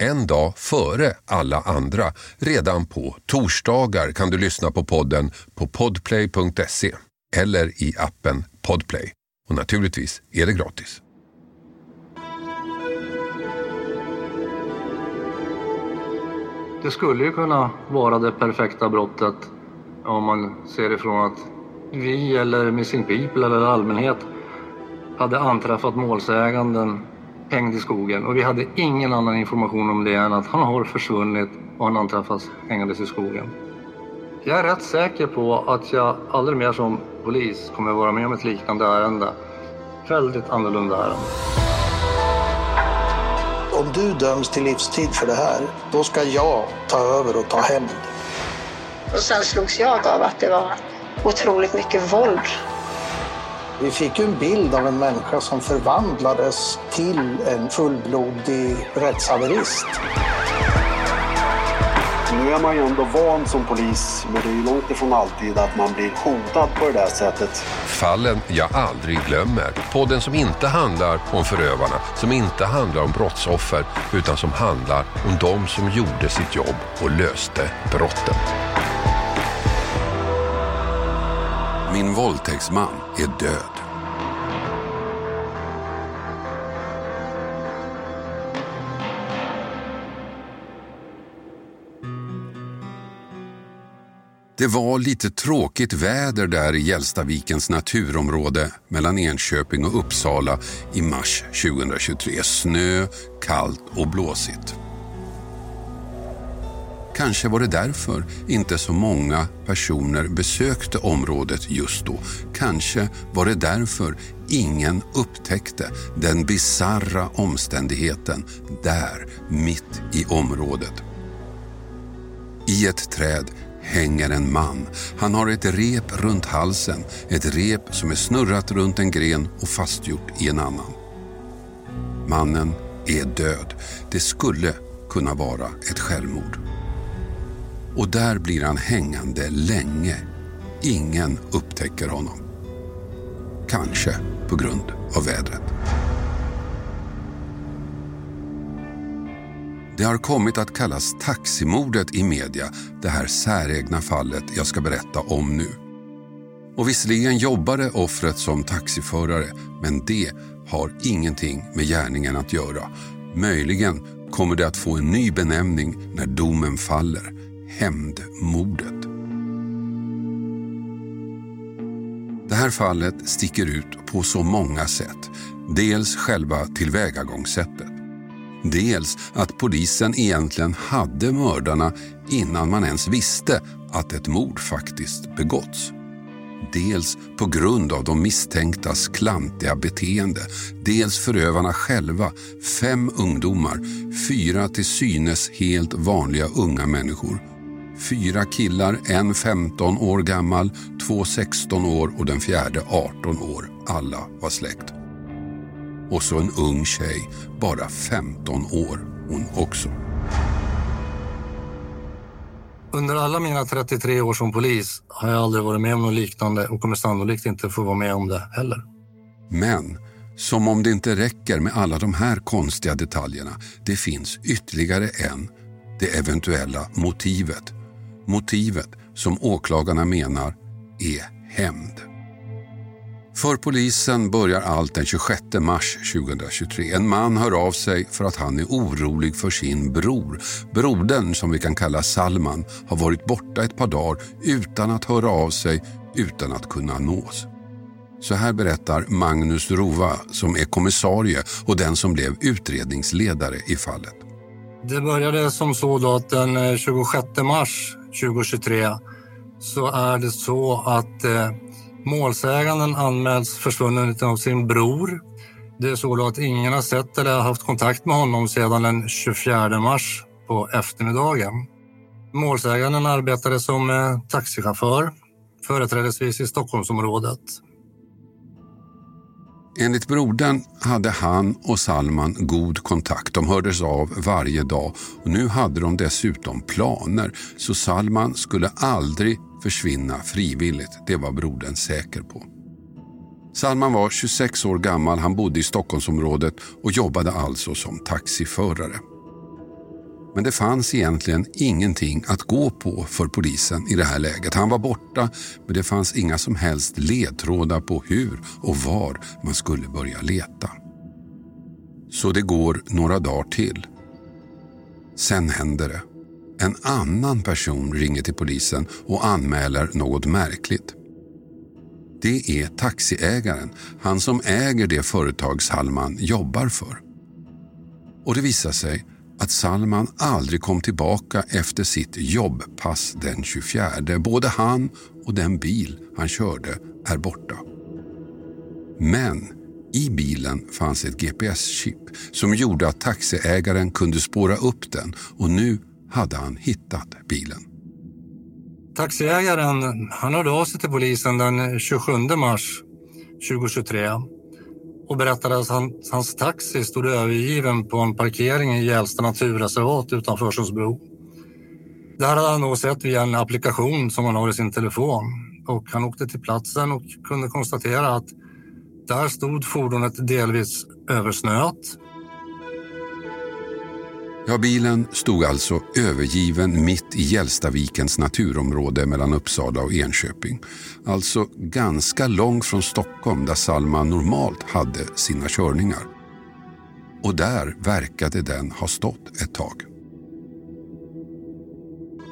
en dag före alla andra. Redan på torsdagar kan du lyssna på podden på podplay.se eller i appen Podplay. Och naturligtvis är det gratis. Det skulle ju kunna vara det perfekta brottet om man ser ifrån att vi eller Missing People eller allmänhet hade anträffat målsäganden hängd i skogen och vi hade ingen annan information om det än att han har försvunnit och han anträffas hängandes i skogen. Jag är rätt säker på att jag aldrig mer som polis kommer vara med om ett liknande ärende. Väldigt annorlunda ärende. Om du döms till livstid för det här, då ska jag ta över och ta hämnd. Och sen slogs jag av att det var otroligt mycket våld. Vi fick ju en bild av en människa som förvandlades till en fullblodig rättshaverist. Nu är man ju ändå van som polis, men det är ju långt ifrån alltid att man blir hotad på det där sättet. Fallen jag aldrig glömmer. Podden som inte handlar om förövarna, som inte handlar om brottsoffer, utan som handlar om de som gjorde sitt jobb och löste brotten. Min våldtäktsman är död. Det var lite tråkigt väder där i Gällstavikens naturområde mellan Enköping och Uppsala i mars 2023. Snö, kallt och blåsigt. Kanske var det därför inte så många personer besökte området just då. Kanske var det därför ingen upptäckte den bizarra omständigheten där, mitt i området. I ett träd hänger en man. Han har ett rep runt halsen, ett rep som är snurrat runt en gren och fastgjort i en annan. Mannen är död. Det skulle kunna vara ett självmord. Och där blir han hängande länge. Ingen upptäcker honom. Kanske på grund av vädret. Det har kommit att kallas taximordet i media, det här säregna fallet jag ska berätta om nu. Och visserligen jobbade offret som taxiförare, men det har ingenting med gärningen att göra. Möjligen kommer det att få en ny benämning när domen faller. Hämndmordet. Det här fallet sticker ut på så många sätt. Dels själva tillvägagångssättet. Dels att polisen egentligen hade mördarna innan man ens visste att ett mord faktiskt begåtts. Dels på grund av de misstänktas klantiga beteende. Dels förövarna själva, fem ungdomar, fyra till synes helt vanliga unga människor. Fyra killar, en 15 år gammal, två 16 år och den fjärde 18 år. Alla var släkt. Och så en ung tjej, bara 15 år hon också. Under alla mina 33 år som polis har jag aldrig varit med om något liknande och kommer sannolikt inte få vara med om det heller. Men som om det inte räcker med alla de här konstiga detaljerna. Det finns ytterligare en. Det eventuella motivet. Motivet som åklagarna menar är hämnd. För polisen börjar allt den 26 mars 2023. En man hör av sig för att han är orolig för sin bror. Brodern, som vi kan kalla Salman, har varit borta ett par dagar utan att höra av sig, utan att kunna nås. Så här berättar Magnus Rova, som är kommissarie och den som blev utredningsledare i fallet. Det började som så då att den eh, 26 mars 2023 så är det så att eh, målsäganden anmäls försvunnen av sin bror. Det är så då att ingen har sett eller haft kontakt med honom sedan den 24 mars på eftermiddagen. Målsäganden arbetade som eh, taxichaufför, företrädesvis i Stockholmsområdet. Enligt brodern hade han och Salman god kontakt. De hördes av varje dag och nu hade de dessutom planer så Salman skulle aldrig försvinna frivilligt. Det var brodern säker på. Salman var 26 år gammal, han bodde i Stockholmsområdet och jobbade alltså som taxiförare. Men det fanns egentligen ingenting att gå på för polisen i det här läget. Han var borta, men det fanns inga som helst ledtrådar på hur och var man skulle börja leta. Så det går några dagar till. Sen händer det. En annan person ringer till polisen och anmäler något märkligt. Det är taxiägaren, han som äger det företag Salman jobbar för. Och det visar sig att Salman aldrig kom tillbaka efter sitt jobbpass den 24. Både han och den bil han körde är borta. Men i bilen fanns ett GPS-chip som gjorde att taxiägaren kunde spåra upp den och nu hade han hittat bilen. Taxiägaren han hörde av sig till polisen den 27 mars 2023 och berättade att han, hans taxi stod övergiven på en parkering i Gällsta naturreservat utanför Sundsbro. Det här hade han då sett via en applikation som han har i sin telefon och han åkte till platsen och kunde konstatera att där stod fordonet delvis översnöat Ja, bilen stod alltså övergiven mitt i Gällstavikens naturområde mellan Uppsala och Enköping. Alltså ganska långt från Stockholm där Salman normalt hade sina körningar. Och där verkade den ha stått ett tag.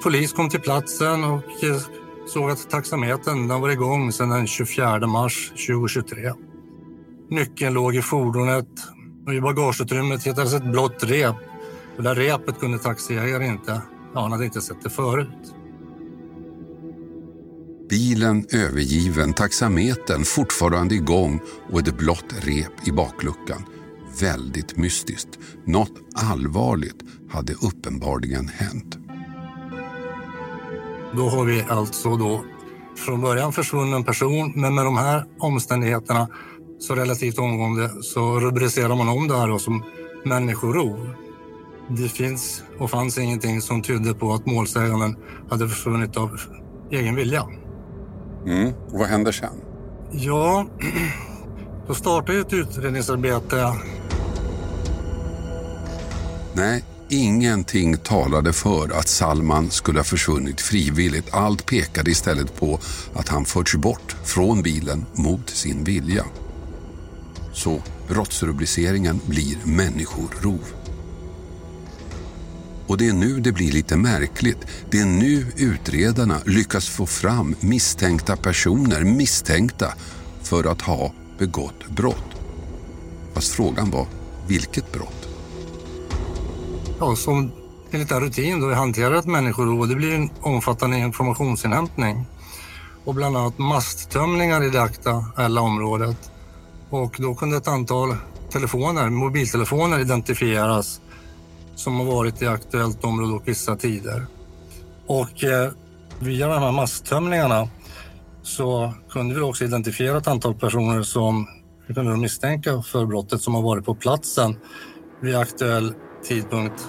Polis kom till platsen och eh, såg att taxametern var igång sedan den 24 mars 2023. Nyckeln låg i fordonet och i bagageutrymmet hittades ett blått rep det där repet kunde taxiägaren inte. Ja, han hade inte sett det förut. Bilen övergiven, taxametern fortfarande igång och ett blått rep i bakluckan. Väldigt mystiskt. Något allvarligt hade uppenbarligen hänt. Då har vi alltså då från början försvunnen person, men med de här omständigheterna så relativt omgående så rubricerar man om det här som människorov. Det finns och fanns ingenting som tydde på att målsäganden hade försvunnit av egen vilja. Mm. Och vad händer sen? Ja, då startar ett utredningsarbete. Nej, ingenting talade för att Salman skulle ha försvunnit frivilligt. Allt pekade istället på att han förts bort från bilen mot sin vilja. Så brottsrubriceringen blir människorov. Och det är nu det blir lite märkligt. Det är nu utredarna lyckas få fram misstänkta personer, misstänkta för att ha begått brott. Fast frågan var, vilket brott? Ja, som enligt den rutin då vi hanterat ett och det blir en omfattande informationsinhämtning och bland annat masttömningar i det aktuella området. Och då kunde ett antal telefoner, mobiltelefoner identifieras som har varit i aktuellt område och vissa tider. Och eh, via de här masstömningarna så kunde vi också identifiera ett antal personer som vi kunde misstänka för brottet som har varit på platsen vid aktuell tidpunkt.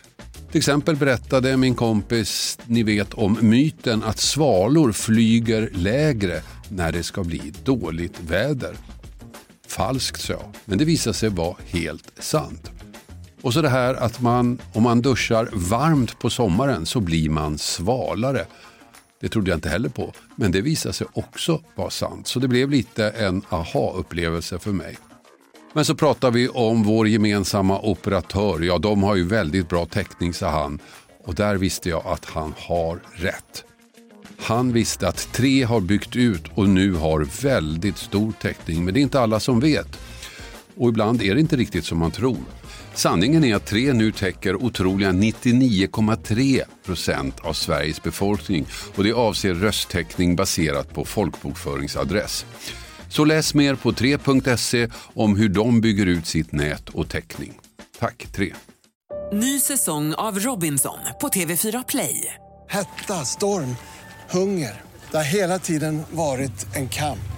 Till exempel berättade min kompis, ni vet om myten att svalor flyger lägre när det ska bli dåligt väder. Falskt sa jag, men det visade sig vara helt sant. Och så det här att man, om man duschar varmt på sommaren så blir man svalare. Det trodde jag inte heller på, men det visade sig också vara sant. Så det blev lite en aha-upplevelse för mig. Men så pratar vi om vår gemensamma operatör. Ja, de har ju väldigt bra täckning, sa han. Och där visste jag att han har rätt. Han visste att tre har byggt ut och nu har väldigt stor täckning. Men det är inte alla som vet. Och ibland är det inte riktigt som man tror. Sanningen är att tre nu täcker otroliga 99,3 procent av Sveriges befolkning och det avser rösttäckning baserat på folkbokföringsadress. Så läs mer på 3.se om hur de bygger ut sitt nät och täckning. Tack 3. Ny säsong av Robinson på TV4 Play. Hetta, storm, hunger. Det har hela tiden varit en kamp.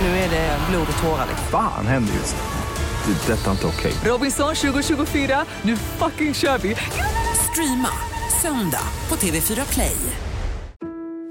Nu är det blod och tårar. Fan händer just det. Det är detta inte okej. Robinson 2024, nu fucking kör vi! Streama söndag på TV4 Play.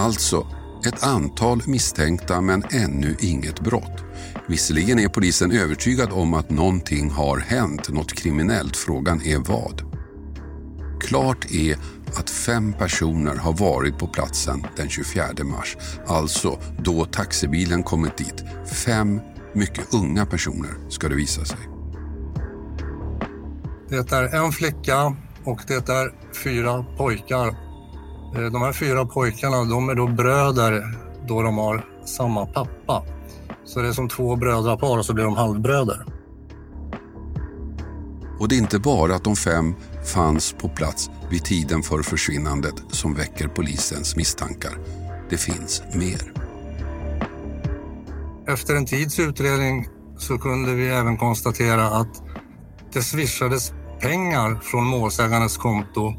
Alltså, ett antal misstänkta men ännu inget brott. Visserligen är polisen övertygad om att någonting har hänt, något kriminellt. Frågan är vad. Klart är att fem personer har varit på platsen den 24 mars, alltså då taxibilen kommit dit. Fem mycket unga personer ska det visa sig. Det är en flicka och det är fyra pojkar. Eh, De här fyra pojkarna de är då bröder då de har samma pappa. Så det är som två brödrapar och så blir de halvbröder. Och det är inte bara att de fem fanns på plats vid tiden för försvinnandet som väcker polisens misstankar. Det finns mer. Efter en tids utredning så kunde vi även konstatera att det swishades pengar från målsägarens konto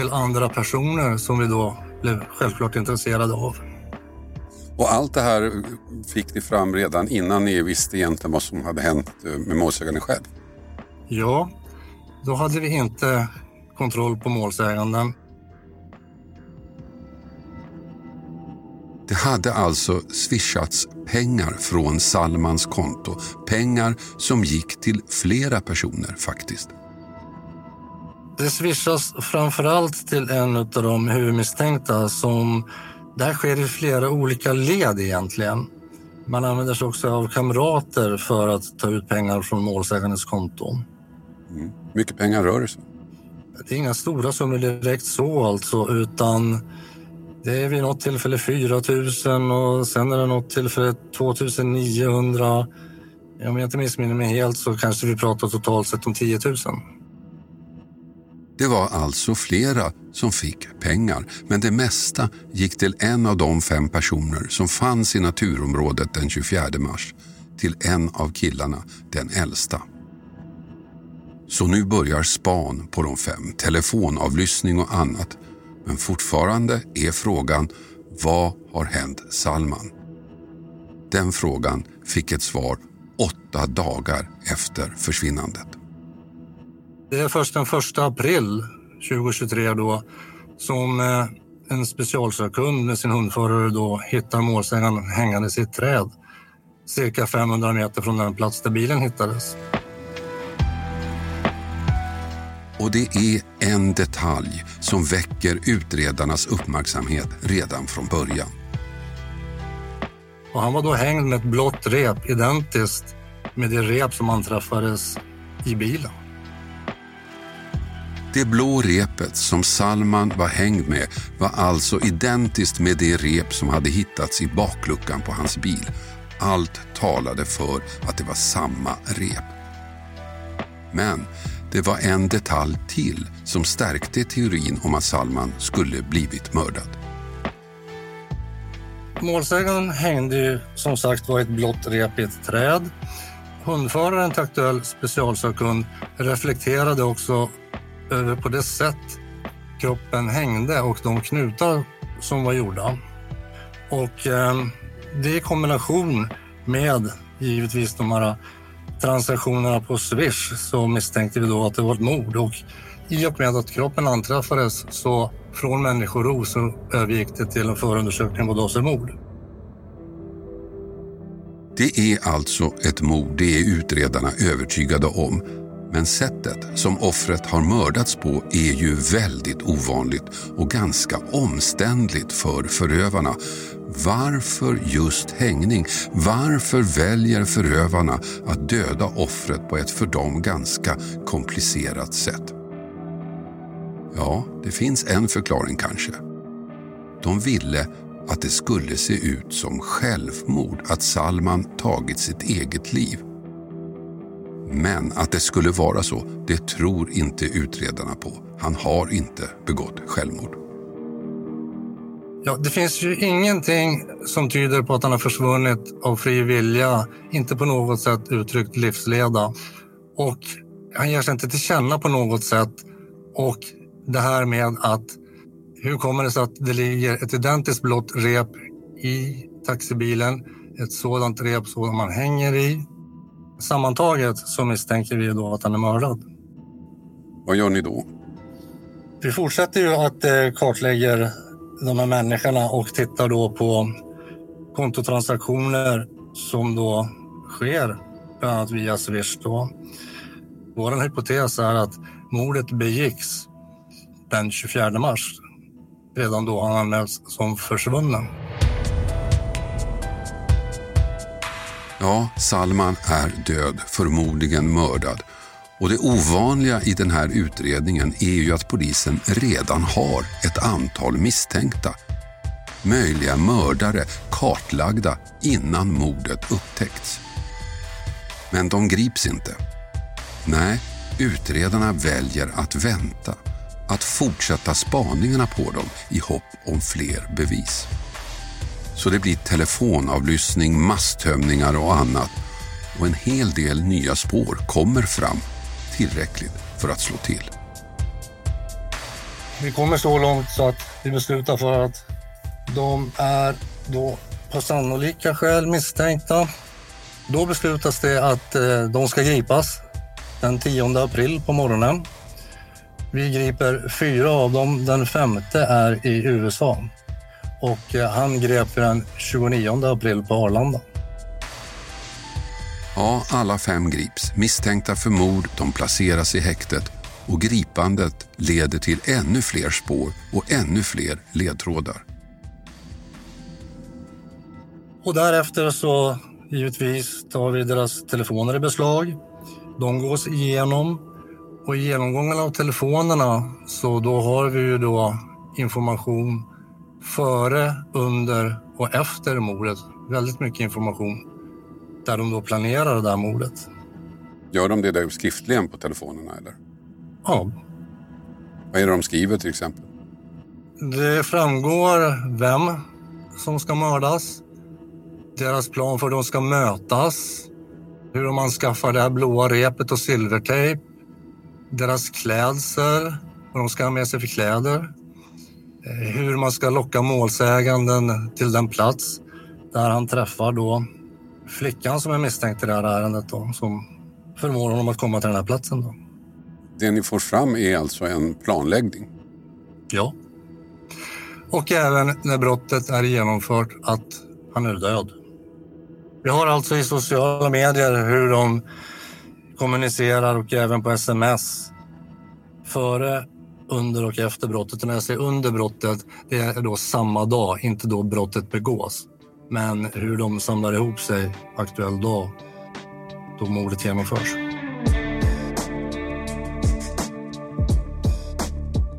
till andra personer som vi då blev självklart intresserade av. Och allt det här fick ni fram redan innan ni visste egentligen vad som hade hänt eh, med målsäganden själv? Ja, då hade vi inte kontroll på målsäganden. Det hade alltså swishats pengar från Salmans konto. Pengar som gick till flera personer faktiskt. Det swishas framförallt till en av de huvudmisstänkta som det här sker i flera olika led egentligen. Man använder sig också av kamrater för att ta ut pengar från målsägandens konto. Mm. mycket pengar rör det sig Det är inga stora summor direkt så alltså, utan det är vid något tillfälle 4 000 och sen är det något tillfälle 2 900. Om jag inte missminner mig helt så kanske vi pratar totalt sett om 10 000. Det var alltså flera som fick pengar, men det mesta gick till en av de fem personer som fanns i naturområdet den 24 mars, till en av killarna, den äldsta. Så nu börjar span på de fem, telefonavlyssning och annat. Men fortfarande är frågan, vad har hänt Salman? Den frågan fick ett svar åtta dagar efter försvinnandet. Det är först den 1 april 2023 då som eh, en specialsökund med sin hundförare då hittar målsäganden hängandes i ett träd cirka 500 meter från den plats där bilen hittades. Och det är en detalj som väcker utredarnas uppmärksamhet redan från början. Och han var då hängd med ett blått rep identiskt med det rep som anträffades i bilen. Det blå repet som Salman var hängd med var alltså identiskt med det rep som hade hittats i bakluckan på hans bil. Allt talade för att det var samma rep. Men det var en detalj till som stärkte teorin om att Salman skulle blivit mördad. Målsäganden hängde ju som sagt var ett blått rep i ett träd. Hundföraren till aktuell specialsökund reflekterade också på det sätt kroppen hängde och de knutar som var gjorda. Och eh, det i kombination med givetvis de här transaktionerna på Swish så misstänkte vi då att det var ett mord och i och med att kroppen anträffades så från människorov så övergick det till en förundersökning på avser mord. Det är alltså ett mord, det är utredarna övertygade om. Men sättet som offret har mördats på är ju väldigt ovanligt och ganska omständligt för förövarna. Varför just hängning? Varför väljer förövarna att döda offret på ett för dem ganska komplicerat sätt? Ja, det finns en förklaring kanske. De ville att det skulle se ut som självmord, att Salman tagit sitt eget liv. Men att det skulle vara så, det tror inte utredarna på. Han har inte begått självmord. Ja, det finns ju ingenting som tyder på att han har försvunnit av fri vilja, inte på något sätt uttryckt livsleda. Och han ger sig inte till känna på något sätt. Och det här med att hur kommer det sig att det ligger ett identiskt blått rep i taxibilen? Ett sådant rep som man hänger i. Sammantaget så misstänker vi då att han är mördad. Vad gör ni då? Vi fortsätter ju att eh, kartlägga de här människorna och tittar då på kontotransaktioner som då sker bland annat via Swish. Då. Vår hypotes är att mordet begicks den 24 mars. Redan då han anmäls som försvunnen. Ja, Salman är död, förmodligen mördad. Och det ovanliga i den här utredningen är ju att polisen redan har ett antal misstänkta. Möjliga mördare kartlagda innan mordet upptäckts. Men de grips inte. Nej, utredarna väljer att vänta. Att fortsätta spaningarna på dem i hopp om fler bevis. Så det blir telefonavlyssning, masstömningar och annat. Och en hel del nya spår kommer fram tillräckligt för att slå till. Vi kommer så långt så att vi beslutar för att de är då på sannolika skäl misstänkta. Då beslutas det att eh, de ska gripas den 10 april på morgonen. Vi griper fyra av dem. Den femte är i USA och eh, han grep den 29 april på Arlanda. Ja, alla fem grips. Misstänkta för mord, de placeras i häktet och gripandet leder till ännu fler spår och ännu fler ledtrådar. Och därefter så givetvis tar vi deras telefoner i beslag. De gås igenom och i genomgången av telefonerna så då har vi ju då information före, under och efter mordet. Väldigt mycket information där de då planerar det där mordet. Gör de det där skriftligen på telefonerna eller? Ja. Vad är det de skriver till exempel? Det framgår vem som ska mördas, deras plan för hur de ska mötas, hur de anskaffar det här blåa repet och silvertejp, deras klädsel, vad de ska ha med sig för kläder, hur man ska locka målsäganden till den plats där han träffar då flickan som är misstänkt i det här ärendet då, som förmår honom att komma till den här platsen. Då. Det ni får fram är alltså en planläggning? Ja. Och även när brottet är genomfört att han är död. Vi har alltså i sociala medier hur de kommunicerar och även på sms före, under och efter brottet. Och när jag säger under brottet, det är då samma dag, inte då brottet begås. Men hur de samlar ihop sig aktuell dag då mordet genomförs.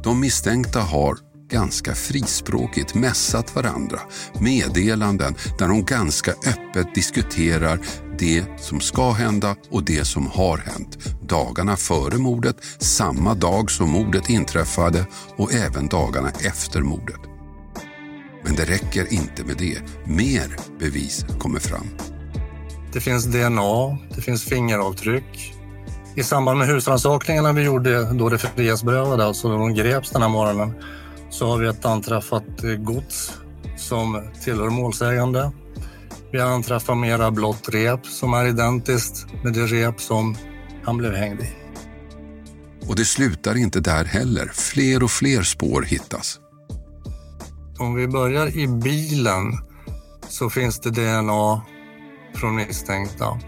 De misstänkta har ganska frispråkigt mässat varandra meddelanden där de ganska öppet diskuterar det som ska hända och det som har hänt. Dagarna före mordet, samma dag som mordet inträffade och även dagarna efter mordet. Men det räcker inte med det. Mer bevis kommer fram. Det finns DNA, det finns fingeravtryck. I samband med husrannsakningarna vi gjorde då det frihetsberövade, alltså då de greps den här morgonen, så har vi ett anträffat gods som tillhör målsägande. Vi har anträffat mera blått rep som är identiskt med det rep som han blev hängd i. Och det slutar inte där heller. Fler och fler spår hittas. Om vi börjar i bilen så finns det DNA från misstänkta.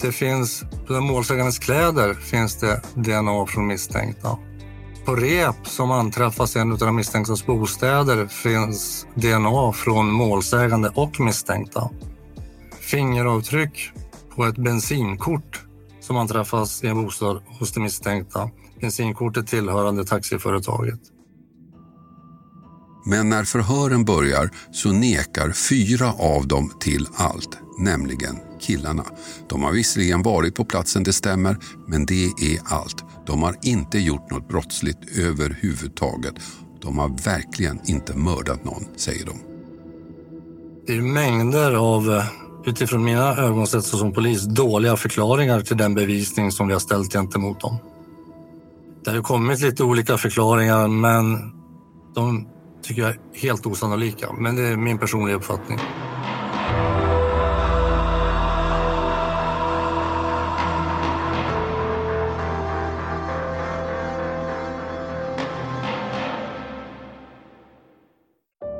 Det finns, på den målsägandes kläder finns det DNA från misstänkta. På rep som anträffas i en av de misstänktas bostäder finns DNA från målsägande och misstänkta. Fingeravtryck på ett bensinkort som anträffas i en bostad hos det misstänkta. Bensinkortet tillhörande taxiföretaget. Men när förhören börjar så nekar fyra av dem till allt, nämligen killarna. De har visserligen varit på platsen, det stämmer, men det är allt. De har inte gjort något brottsligt överhuvudtaget. De har verkligen inte mördat någon, säger de. Det är mängder av, eh, utifrån mina ögon sett som polis, dåliga förklaringar till den bevisning som vi har ställt gentemot dem. Det har kommit lite olika förklaringar, men de tycker jag är helt osannolika. Men det är min personliga uppfattning.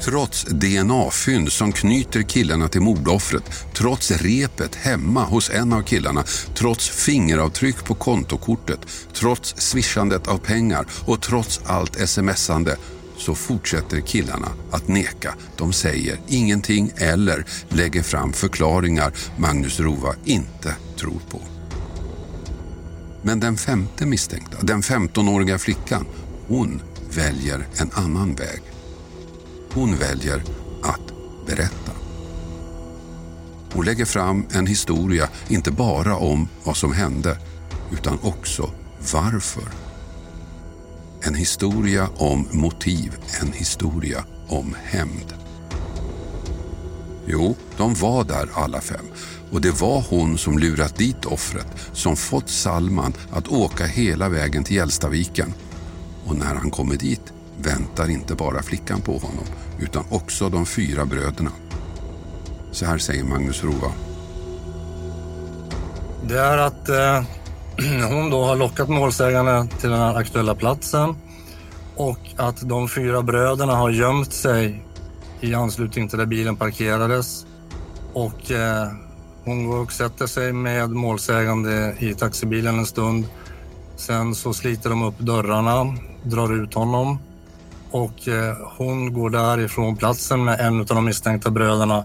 Trots DNA-fynd som knyter killarna till mordoffret, trots repet hemma hos en av killarna, trots fingeravtryck på kontokortet, trots swishandet av pengar och trots allt smsande så fortsätter killarna att neka. De säger ingenting eller lägger fram förklaringar Magnus Rova inte tror på. Men den femte misstänkta, den 15-åriga flickan, hon väljer en annan väg. Hon väljer att berätta. Hon lägger fram en historia, inte bara om vad som hände, utan också varför. En historia om motiv, en historia om hämnd. Jo, de var där alla fem. Och det var hon som lurat dit offret, som fått Salman att åka hela vägen till Hjälstaviken. Och när han kommer dit väntar inte bara flickan på honom, utan också de fyra bröderna. Så här säger Magnus Rova. Det är att eh, hon då har lockat målsägarna till den här aktuella platsen och att de fyra bröderna har gömt sig i anslutning till där bilen parkerades. Och eh, hon går och sätter sig med målsägande i taxibilen en stund. Sen så sliter de upp dörrarna, drar ut honom och eh, hon går därifrån platsen med en av de misstänkta bröderna.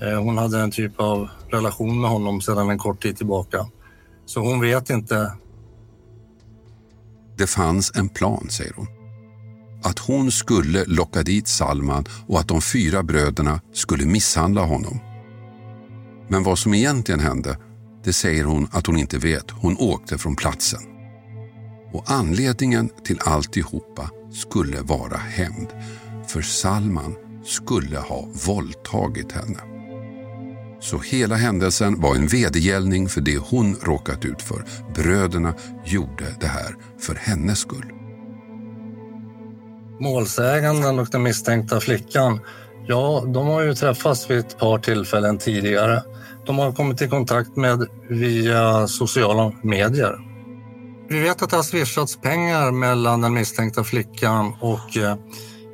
Eh, hon hade en typ av relation med honom sedan en kort tid tillbaka. Så hon vet inte. Det fanns en plan, säger hon. Att hon skulle locka dit Salman och att de fyra bröderna skulle misshandla honom. Men vad som egentligen hände, det säger hon att hon inte vet. Hon åkte från platsen. Och anledningen till alltihopa skulle vara hämnd. För Salman skulle ha våldtagit henne. Så hela händelsen var en vedergällning för det hon råkat ut för. Bröderna gjorde det här för hennes skull. Målsäganden och den misstänkta flickan, ja, de har ju träffats vid ett par tillfällen tidigare. De har kommit i kontakt med via sociala medier. Vi vet att det har swishats pengar mellan den misstänkta flickan och eh,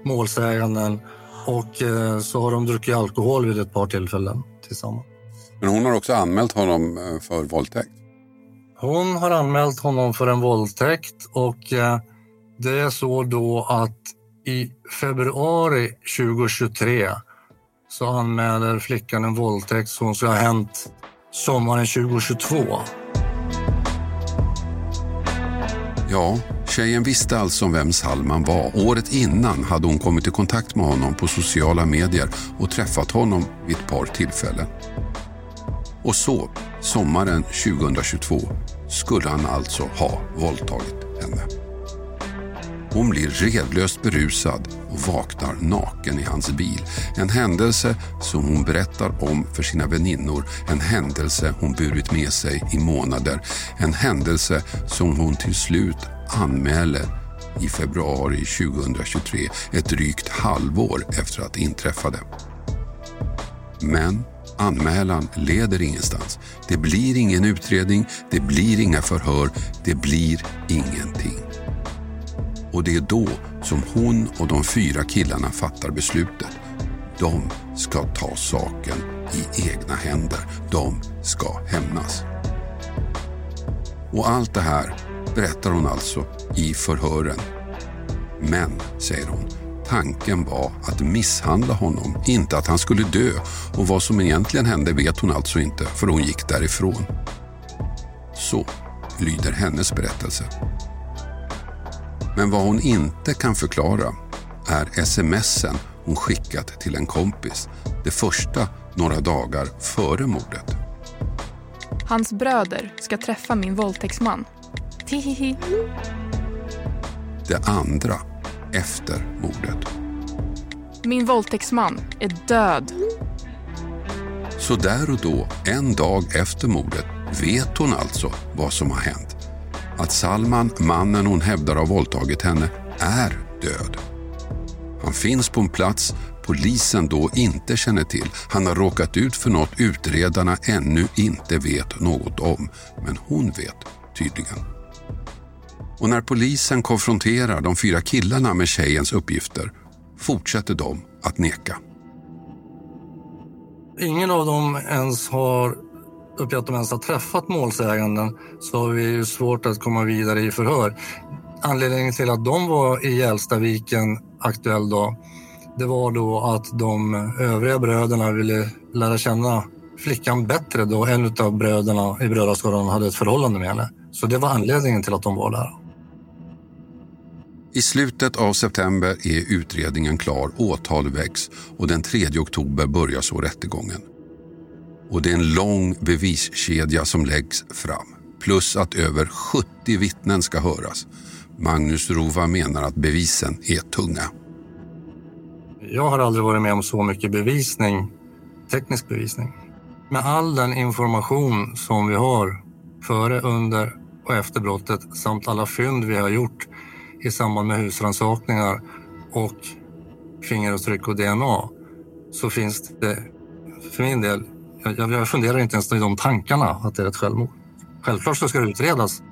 målsäganden och eh, så har de druckit alkohol vid ett par tillfällen tillsammans. Men hon har också anmält honom eh, för våldtäkt? Hon har anmält honom för en våldtäkt och eh, det är så då att i februari 2023 så anmäler flickan en våldtäkt som ska ha hänt sommaren 2022. Ja, tjejen visste alltså om vem Salman var. Året innan hade hon kommit i kontakt med honom på sociala medier och träffat honom vid ett par tillfällen. Och så, sommaren 2022, skulle han alltså ha våldtagit henne. Hon blir redlöst berusad och vaknar naken i hans bil. En händelse som hon berättar om för sina väninnor. En händelse hon burit med sig i månader. En händelse som hon till slut anmäler i februari 2023, ett drygt halvår efter att det inträffade. Men anmälan leder ingenstans. Det blir ingen utredning, det blir inga förhör, det blir ingenting. Och det är då som hon och de fyra killarna fattar beslutet. De ska ta saken i egna händer. De ska hämnas. Och allt det här berättar hon alltså i förhören. Men, säger hon, tanken var att misshandla honom, inte att han skulle dö. Och vad som egentligen hände vet hon alltså inte, för hon gick därifrån. Så lyder hennes berättelse. Men vad hon inte kan förklara är smsen hon skickat till en kompis. Det första några dagar före mordet. Hans bröder ska träffa min våldtäktsman. Tihihi. Det andra efter mordet. Min våldtäktsman är död. Så där och då, en dag efter mordet, vet hon alltså vad som har hänt att Salman, mannen hon hävdar har våldtagit henne, är död. Han finns på en plats polisen då inte känner till. Han har råkat ut för något utredarna ännu inte vet något om. Men hon vet tydligen. Och när polisen konfronterar de fyra killarna med tjejens uppgifter fortsätter de att neka. Ingen av dem ens har uppger att de ens har träffat målsäganden så har vi svårt att komma vidare i förhör. Anledningen till att de var i Gällstaviken aktuell då, det var då att de övriga bröderna ville lära känna flickan bättre då en av bröderna i brödraskaran hade ett förhållande med henne. Så det var anledningen till att de var där. I slutet av september är utredningen klar, åtal väcks och den 3 oktober börjar så rättegången. Och det är en lång beviskedja som läggs fram. Plus att över 70 vittnen ska höras. Magnus Rova menar att bevisen är tunga. Jag har aldrig varit med om så mycket bevisning, teknisk bevisning. Med all den information som vi har före, under och efter brottet samt alla fynd vi har gjort i samband med husrannsakningar och fingeravtryck och DNA så finns det för min del, jag, jag funderar inte ens i de tankarna att det är ett självmord. Självklart så ska det utredas.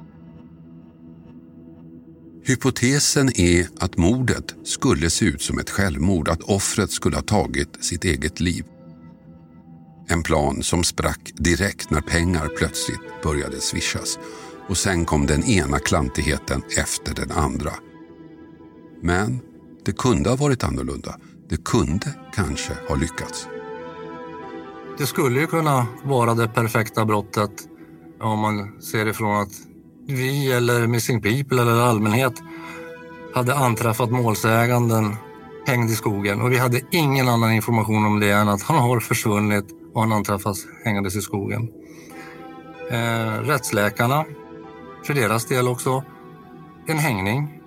Hypotesen är att mordet skulle se ut som ett självmord, att offret skulle ha tagit sitt eget liv. En plan som sprack direkt när pengar plötsligt började swishas och sen kom den ena klantigheten efter den andra. Men det kunde ha varit annorlunda. Det kunde kanske ha lyckats. Det skulle ju kunna vara det perfekta brottet om man ser ifrån att vi eller Missing People eller allmänhet hade anträffat målsäganden hängd i skogen och vi hade ingen annan information om det än att han har försvunnit och han anträffas hängandes i skogen. Eh, rättsläkarna, för deras del också, en hängning.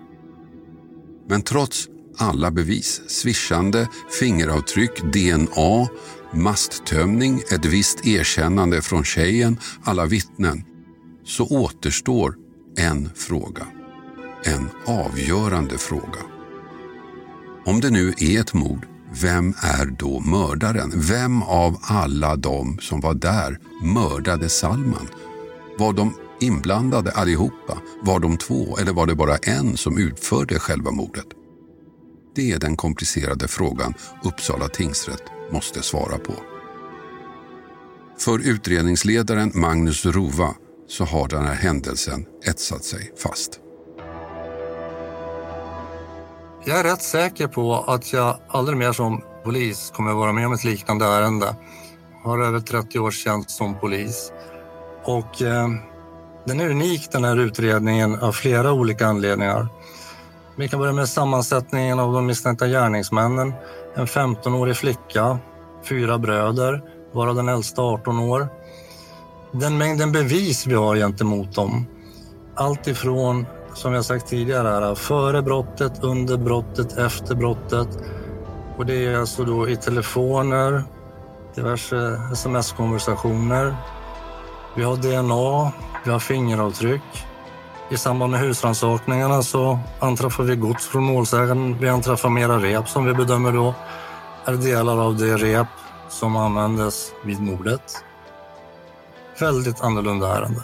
Men trots alla bevis, swishande, fingeravtryck, DNA, masttömning, ett visst erkännande från tjejen, alla vittnen, så återstår en fråga. En avgörande fråga. Om det nu är ett mord, vem är då mördaren? Vem av alla de som var där mördade Salman? Var de inblandade allihopa? Var de två eller var det bara en som utförde själva mordet? Det är den komplicerade frågan Uppsala tingsrätt måste svara på. För utredningsledaren Magnus Rova så har den här händelsen etsat sig fast. Jag är rätt säker på att jag aldrig mer som polis kommer vara med om ett liknande ärende. Jag har över 30 års tjänst som polis. Och eh, den är unik den här utredningen av flera olika anledningar. Vi kan börja med sammansättningen av de misstänkta gärningsmännen. En 15-årig flicka, fyra bröder, varav den äldsta 18 år. Den mängden bevis vi har gentemot dem. Allt ifrån, som jag sagt tidigare, före brottet, under brottet, efter brottet. Och det är alltså då i telefoner, diverse sms-konversationer. Vi har DNA, vi har fingeravtryck. I samband med husrannsakningarna så anträffar vi gods från målsäganden. Vi anträffar mera rep som vi bedömer då är delar av det rep som användes vid mordet. Väldigt annorlunda ärende.